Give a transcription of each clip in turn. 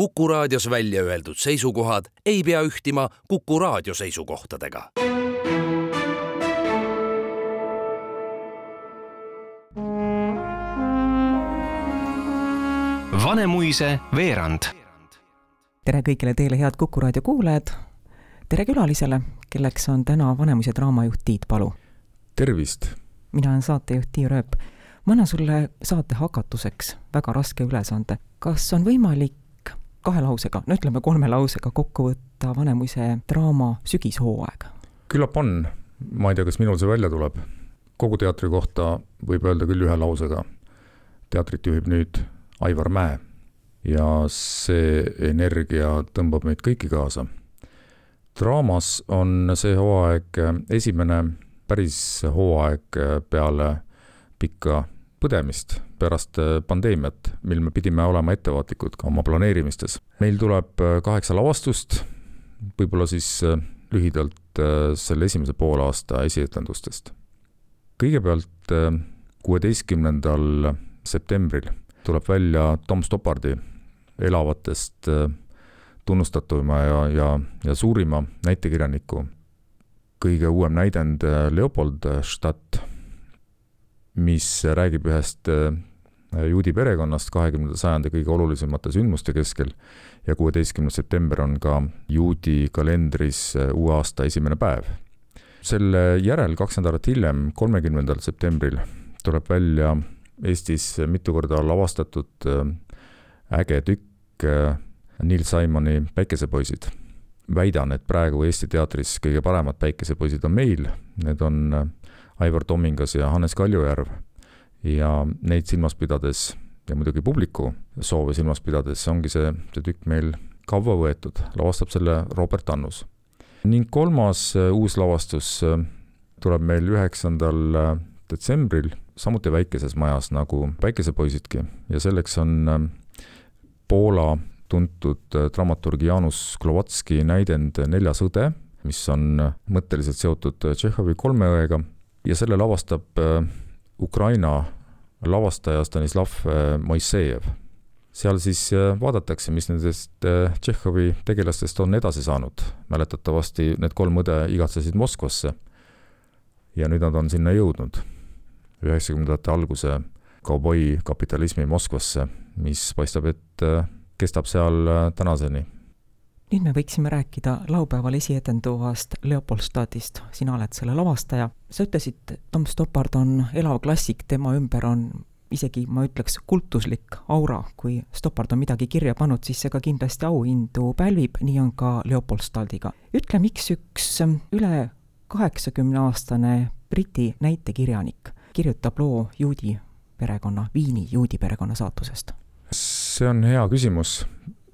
Kuku raadios välja öeldud seisukohad ei pea ühtima Kuku raadio seisukohtadega. Vanemuise veerand. tere kõigile teile, head Kuku raadio kuulajad. tere külalisele, kelleks on täna Vanemuise draamajuht Tiit Palu. tervist. mina olen saatejuht Tiia Rööp. ma annan sulle saate hakatuseks väga raske ülesande. kas on võimalik kahe lausega, no ütleme kolme lausega kokku võtta Vanemuise draama sügishooaeg? küllap on, ma ei tea, kas minul see välja tuleb. kogu teatri kohta võib öelda küll ühe lausega. teatrit juhib nüüd Aivar Mäe ja see energia tõmbab meid kõiki kaasa. draamas on see hooaeg esimene päris hooaeg peale pikka põdemist pärast pandeemiat, mil me pidime olema ettevaatlikud ka oma planeerimistes. meil tuleb kaheksa lavastust, võib-olla siis lühidalt selle esimese poolaasta esietendustest. kõigepealt kuueteistkümnendal septembril tuleb välja Tom Stoppardi elavatest tunnustatuma ja, ja, ja suurima näitekirjaniku kõige uuem näidend Leopold Stadt mis räägib ühest juudi perekonnast kahekümnenda sajandi kõige olulisemate sündmuste keskel ja kuueteistkümnes september on ka juudi kalendris uue aasta esimene päev. selle järel, kaks nädalat hiljem, kolmekümnendal septembril, tuleb välja Eestis mitu korda lavastatud äge tükk Neil Simoni Päikesepoisid. väidan, et praegu Eesti teatris kõige paremad päikesepoisid on meil, need on Aivar Tomingas ja Hannes Kaljujärv. Ja neid silmas pidades ja muidugi publiku soove silmas pidades ongi see, see tükk meil kaua võetud, lavastab selle Robert Annus. ning kolmas uus lavastus tuleb meil üheksandal detsembril, samuti väikeses majas nagu Päikesepoisidki ja selleks on Poola tuntud dramaturg Jaanus Klovatski näidend Neljas õde, mis on mõtteliselt seotud Tšehhovi kolme õega ja selle lavastab Ukraina lavastaja Stanislav Moisejev. seal siis vaadatakse, mis nendest Tšehhovi tegelastest on edasi saanud. mäletatavasti need kolm õde igatsesid Moskvasse ja nüüd nad on sinna jõudnud. üheksakümnendate alguse kauboi kapitalismi Moskvasse, mis paistab, et kestab seal tänaseni nüüd me võiksime rääkida laupäeval esietenduvast Leopoldstadist, sina oled selle lavastaja. sa ütlesid, Tom Stoppard on elav klassik, tema ümber on isegi ma ütleks kultuslik aura, kui Stoppard on midagi kirja pannud, siis see ka kindlasti auhindu pälvib, nii on ka Leopoldstadiga. ütle, miks üks üle kaheksakümneaastane Briti näitekirjanik kirjutab loo juudi perekonna, Viini juudi perekonna saatusest? see on hea küsimus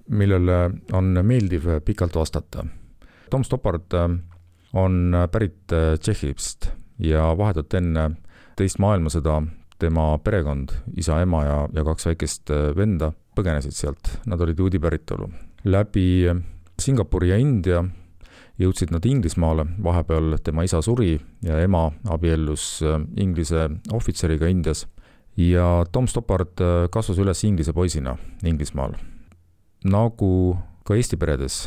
millele on meeldiv pikalt vastata. Tom Stoppard on pärit Tšehhist ja vahetult enne teist maailmasõda tema perekond, isa, ema ja, ja kaks väikest venda põgenesid sealt, nad olid juudi päritolu. läbi Singapuri ja India jõudsid nad Inglismaale, vahepeal tema isa suri ja ema abiellus Inglise ohvitseriga Indias ja Tom Stoppard kasvas üles inglise poisina Inglismaal nagu ka Eesti peredes,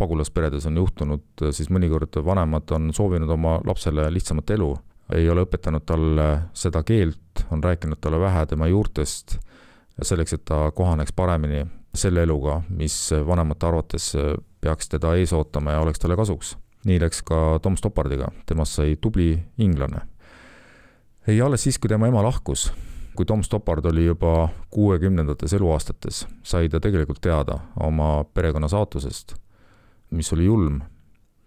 pagulasperedes on juhtunud, siis mõnikord vanemad on soovinud oma lapsele lihtsamat elu, ei ole õpetanud talle seda keelt, on rääkinud talle vähe tema juurtest, selleks, et ta kohaneks paremini selle eluga, mis vanemate arvates peaks teda ees ootama ja oleks talle kasuks. nii läks ka Tom Stoppardiga, temast sai tubli inglane. ja alles siis, kui tema ema lahkus, kui Tom Stoppard oli juba kuuekümnendates eluaastates, sai ta tegelikult teada oma perekonna saatusest, mis oli julm,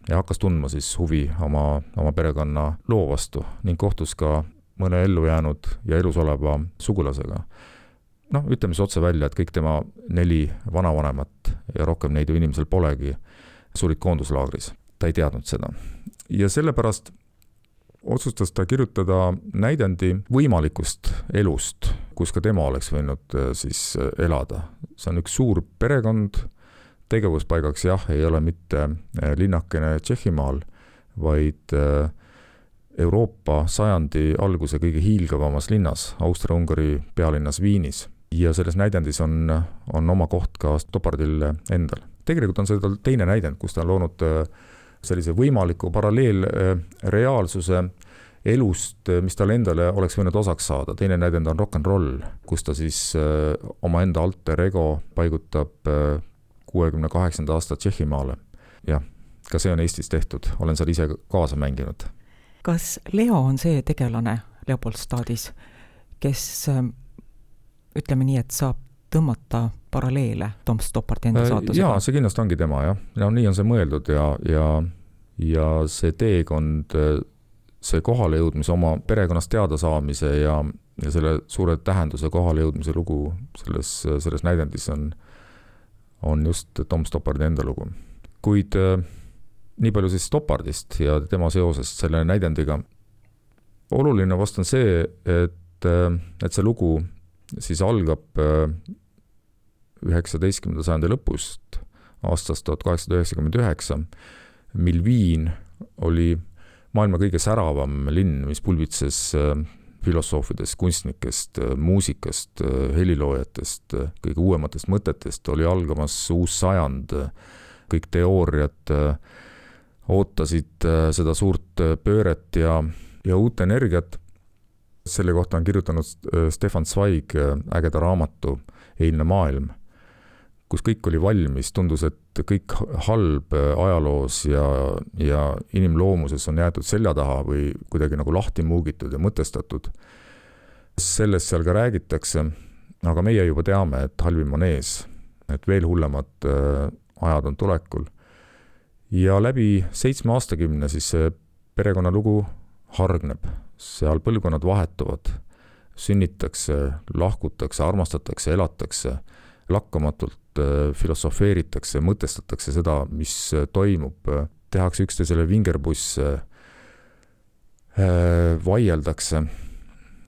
ja hakkas tundma siis huvi oma, oma perekonna loo vastu ning kohtus ka mõne ellu jäänud ja elus oleva sugulasega. noh, ütleme siis otse välja, et kõik tema neli vanavanemat ja rohkem neid ju inimesel polegi, surid koonduslaagris. ta ei teadnud seda. ja sellepärast otsustas ta kirjutada näidendi võimalikust elust, kus ka tema oleks võinud siis elada. see on üks suur perekond, tegevuspaigaks jah, ei ole mitte linnakene Tšehhimaal, vaid Euroopa sajandi alguse kõige hiilgavamas linnas, Austria-Ungari pealinnas Viinis. ja selles näidendis on, on oma koht ka Stoppardil endal. tegelikult on see tal teine näidend, kus ta on loonud äh, sellise võimaliku paralleelreaalsuse elust, mis talle endale oleks võinud osaks saada, teine näidend on rock n roll, kus ta siis omaenda alter ego paigutab kuuekümne kaheksanda aasta Tšehhimaale. jah, ka see on Eestis tehtud, olen seal ise kaasa mänginud. kas Leo on see tegelane Leopoldstadis, kes ütleme nii, et saab tõmmata paralleele Tom Stoppardi enda saatusega? jaa, see kindlasti ongi tema jah, no nii on see mõeldud ja, ja ja see teekond, see kohalejõudmise, oma perekonnast teadasaamise ja, ja selle suure tähenduse kohalejõudmise lugu selles, selles näidendis on, on just Tom Stoppardi enda lugu. kuid nii palju siis Stoppardist ja tema seosest selle näidendiga. oluline vast on see, et, et see lugu siis algab üheksateistkümnenda sajandi lõpust, aastast tuhat kaheksasada üheksakümmend üheksa, mil Viin oli maailma kõige säravam linn, mis pulbitses filosoofidest, kunstnikest, muusikast, heliloojatest, kõige uuematest mõtetest, oli algamas uus sajand, kõik teooriad ootasid seda suurt pööret ja, ja uut energiat. selle kohta on kirjutanud Stefan Zweig ägeda raamatu Eilne maailm kus kõik oli valmis, tundus, et kõik halb ajaloos ja, ja inimloomuses on jäetud selja taha või kuidagi nagu lahti muugitud ja mõtestatud. sellest seal ka räägitakse, aga meie juba teame, et halvim on ees, et veel hullemad äh, ajad on tulekul. ja läbi seitsme aastakümne siis see perekonnalugu hargneb, seal põlvkonnad vahetuvad, sünnitakse, lahkutakse, armastatakse, elatakse lakkamatult äh, filosofeeritakse, mõtestatakse seda, mis äh, toimub, tehakse üksteisele vingerpusse, äh, vaieldakse.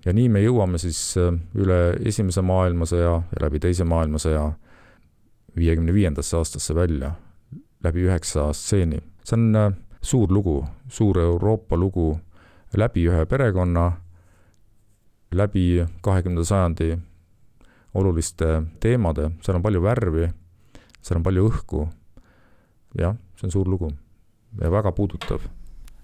ja nii me jõuame siis üle Esimese maailmasõja ja läbi Teise maailmasõja viiekümne viiendasse aastasse välja, läbi üheksa stseeni. see on suur lugu, suur Euroopa lugu läbi ühe perekonna, läbi kahekümnenda sajandi oluliste teemade, seal on palju värvi, seal on palju õhku. jah, see on suur lugu ja väga puudutav.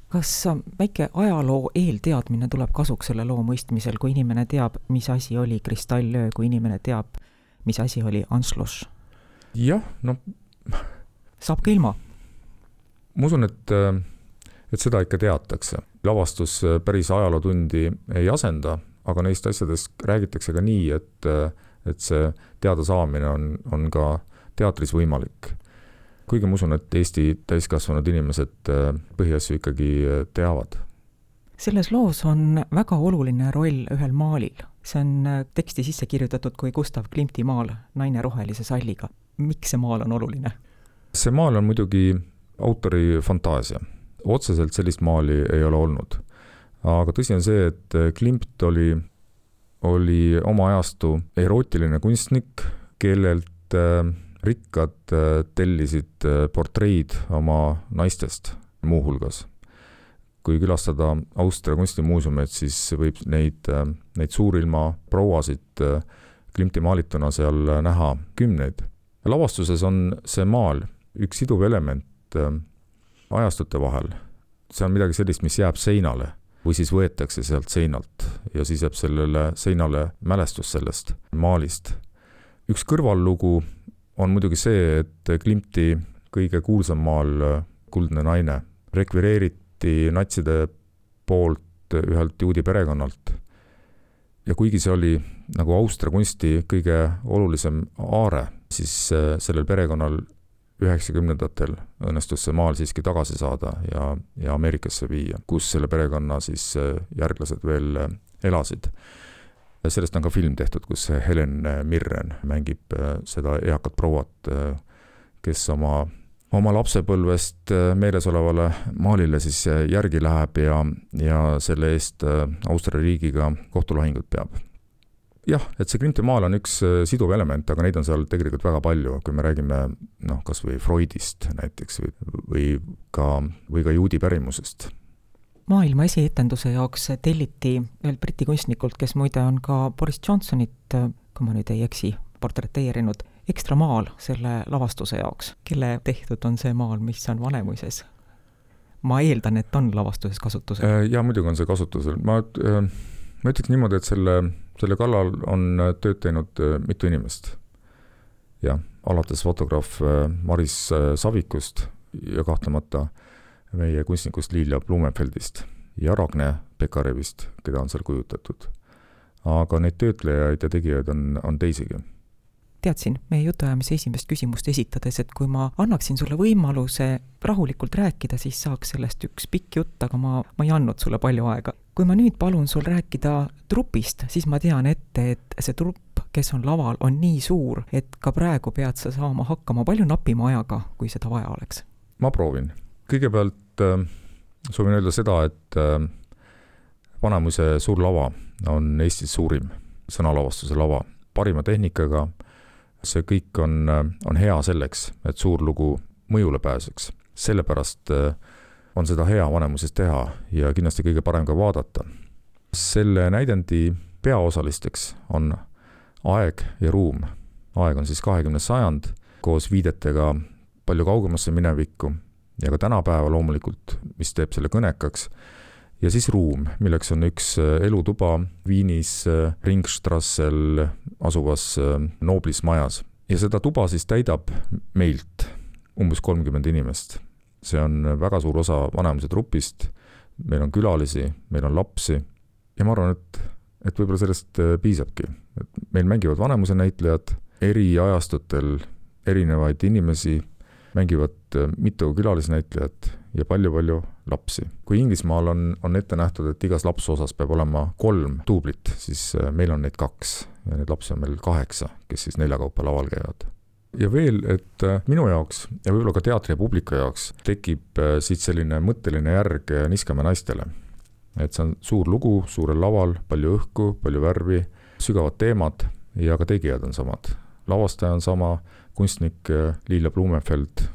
kas väike ajaloo eelteadmine tuleb kasuks selle loo mõistmisel, kui inimene teab, mis asi oli kristalllöö, kui inimene teab, mis asi oli Anslus? jah, noh. saab ka ilma? ma usun, et, et seda ikka teatakse. lavastus päris ajalootundi ei asenda, aga neist asjadest räägitakse ka nii, et et see teadasaamine on, on ka teatris võimalik. kuigi ma usun, et Eesti täiskasvanud inimesed äh, põhiasju ikkagi äh, teavad. selles loos on väga oluline roll ühel maalil. see on äh, teksti sisse kirjutatud kui Gustav Klimti maal Naine rohelise salliga. miks see maal on oluline? see maal on muidugi autori fantaasia. otseselt sellist maali ei ole olnud. aga tõsi on see, et Klimt oli oli oma ajastu erootiline kunstnik, kellelt äh, rikkad äh, tellisid äh, portreid oma naistest muuhulgas. kui külastada Austria kunstimuuseumeid, siis võib neid, neid suurilma prouasid Klimti maalituna seal näha kümneid. lavastuses on see maal üks siduv element ajastute vahel. see on midagi sellist, mis jääb seinale või siis võetakse sealt seinalt ja siis jääb sellele seinale mälestus sellest maalist. üks kõrvallugu on muidugi see, et Klimti kõige kuulsam maal Kuldne naine rekvireeriti natside poolt ühelt juudi perekonnalt. ja kuigi see oli nagu Austria kunsti kõige olulisem aare, siis äh, sellel perekonnal üheksakümnendatel õnnestus see maal siiski tagasi saada ja, ja Ameerikasse viia, kus selle perekonna siis äh, järglased veel äh, elasid. sellest on ka film tehtud, kus Helen Mirren mängib äh, seda eakat prouat, kes oma, oma lapsepõlvest meeles olevale maalile siis järgi läheb ja, ja selle eest Austria riigiga kohtulahingut peab jah, et see Krimti maal on üks äh, siduv element, aga neid on seal tegelikult väga palju, kui me räägime noh, kas või Freudist näiteks või, või ka, või ka juudi pärimusest. maailma esietenduse jaoks telliti ühelt Briti kunstnikult, kes muide on ka Boris Johnsonit, kui ma nüüd ei eksi, portreteerinud, ekstra maal selle lavastuse jaoks. kelle tehtud on see maal, mis on Vanemuises? ma eeldan, et on lavastuses kasutusel. Äh, jaa, muidugi on see kasutusel, ma, äh, ma ütleks niimoodi, et selle, selle kallal on tööd teinud äh, mitu inimest. jah, alates fotograaf Maris Savikust ja kahtlemata meie kunstnikust Liilia Blumenfeldist ja Ragne Pekarevist, keda on seal kujutatud. aga neid töötlejaid ja tegijaid on, on teisigi teadsin meie jutuajamise esimest küsimust esitades, et kui ma annaksin sulle võimaluse rahulikult rääkida, siis saaks sellest üks pikk jutt, aga ma, ma ei andnud sulle palju aega. kui ma nüüd palun sul rääkida trupist, siis ma tean ette, et see trupp, kes on laval, on nii suur, et ka praegu pead sa saama hakkama palju napima ajaga, kui seda vaja oleks. ma proovin. kõigepealt äh, soovin öelda seda, et äh, Vanemuise suur lava on Eestis suurim sõnalavastuse lava, parima tehnikaga see kõik on, on hea selleks, et suur lugu mõjule pääseks. sellepärast äh, on seda hea Vanemuises teha ja kindlasti kõige parem ka vaadata. selle näidendi peaosalisteks on aeg ja ruum. aeg on siis kahekümnes sajand koos viidetega palju kaugemasse minevikku ja ka tänapäeva loomulikult, mis teeb selle kõnekaks ja siis ruum, milleks on üks äh, elutuba Viinis äh, Ringstrassel asuvas äh, Noblis majas. ja seda tuba siis täidab meilt umbes kolmkümmend inimest. see on väga suur osa Vanemuise trupist, meil on külalisi, meil on lapsi ja ma arvan, et, et võib-olla sellest piisabki. et meil mängivad Vanemuise näitlejad eri ajastutel erinevaid inimesi, mängivad mitu külalisnäitlejat ja palju-palju lapsi. kui Inglismaal on, on ette nähtud, et igas lapseosas peab olema kolm duublit, siis äh, meil on neid kaks ja neid lapsi on meil kaheksa, kes siis neljakaupa laval käivad. ja veel, et äh, minu jaoks ja võib-olla ka teatri ja publiku jaoks tekib äh, siit selline mõtteline järg Niskamäe naistele. et see on suur lugu suurel laval, palju õhku, palju värvi, sügavad teemad ja ka tegijad on samad. lavastaja on sama, kunstnik Liila Blumenfeld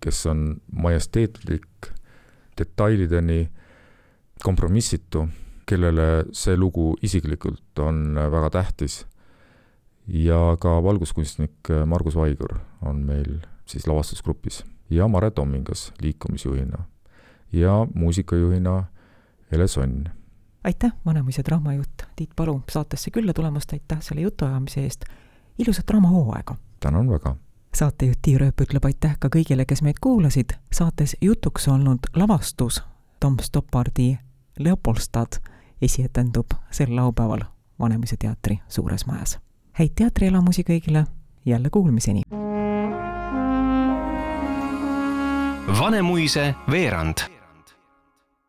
kes on majesteetlik, detailideni kompromissitu, kellele see lugu isiklikult on väga tähtis. ja ka valguskunstnik Margus Vaigur on meil siis lavastusgrupis ja Mare Tommingas liikumisjuhina ja muusikajuhina Ele Sonn. aitäh, Vanemuise draamajuht Tiit Palu saatesse külla tulemast, aitäh selle jutuajamise eest, ilusat draamahooaega! tänan väga! Saatejuht Tiir Ööp ütleb aitäh ka kõigile, kes meid kuulasid. saates jutuks olnud lavastus Tom Stoppardi Leopoldstad esietendub sel laupäeval Vanemuise teatri suures majas. häid teatrielamusi kõigile, jälle kuulmiseni! Vanemuise veerand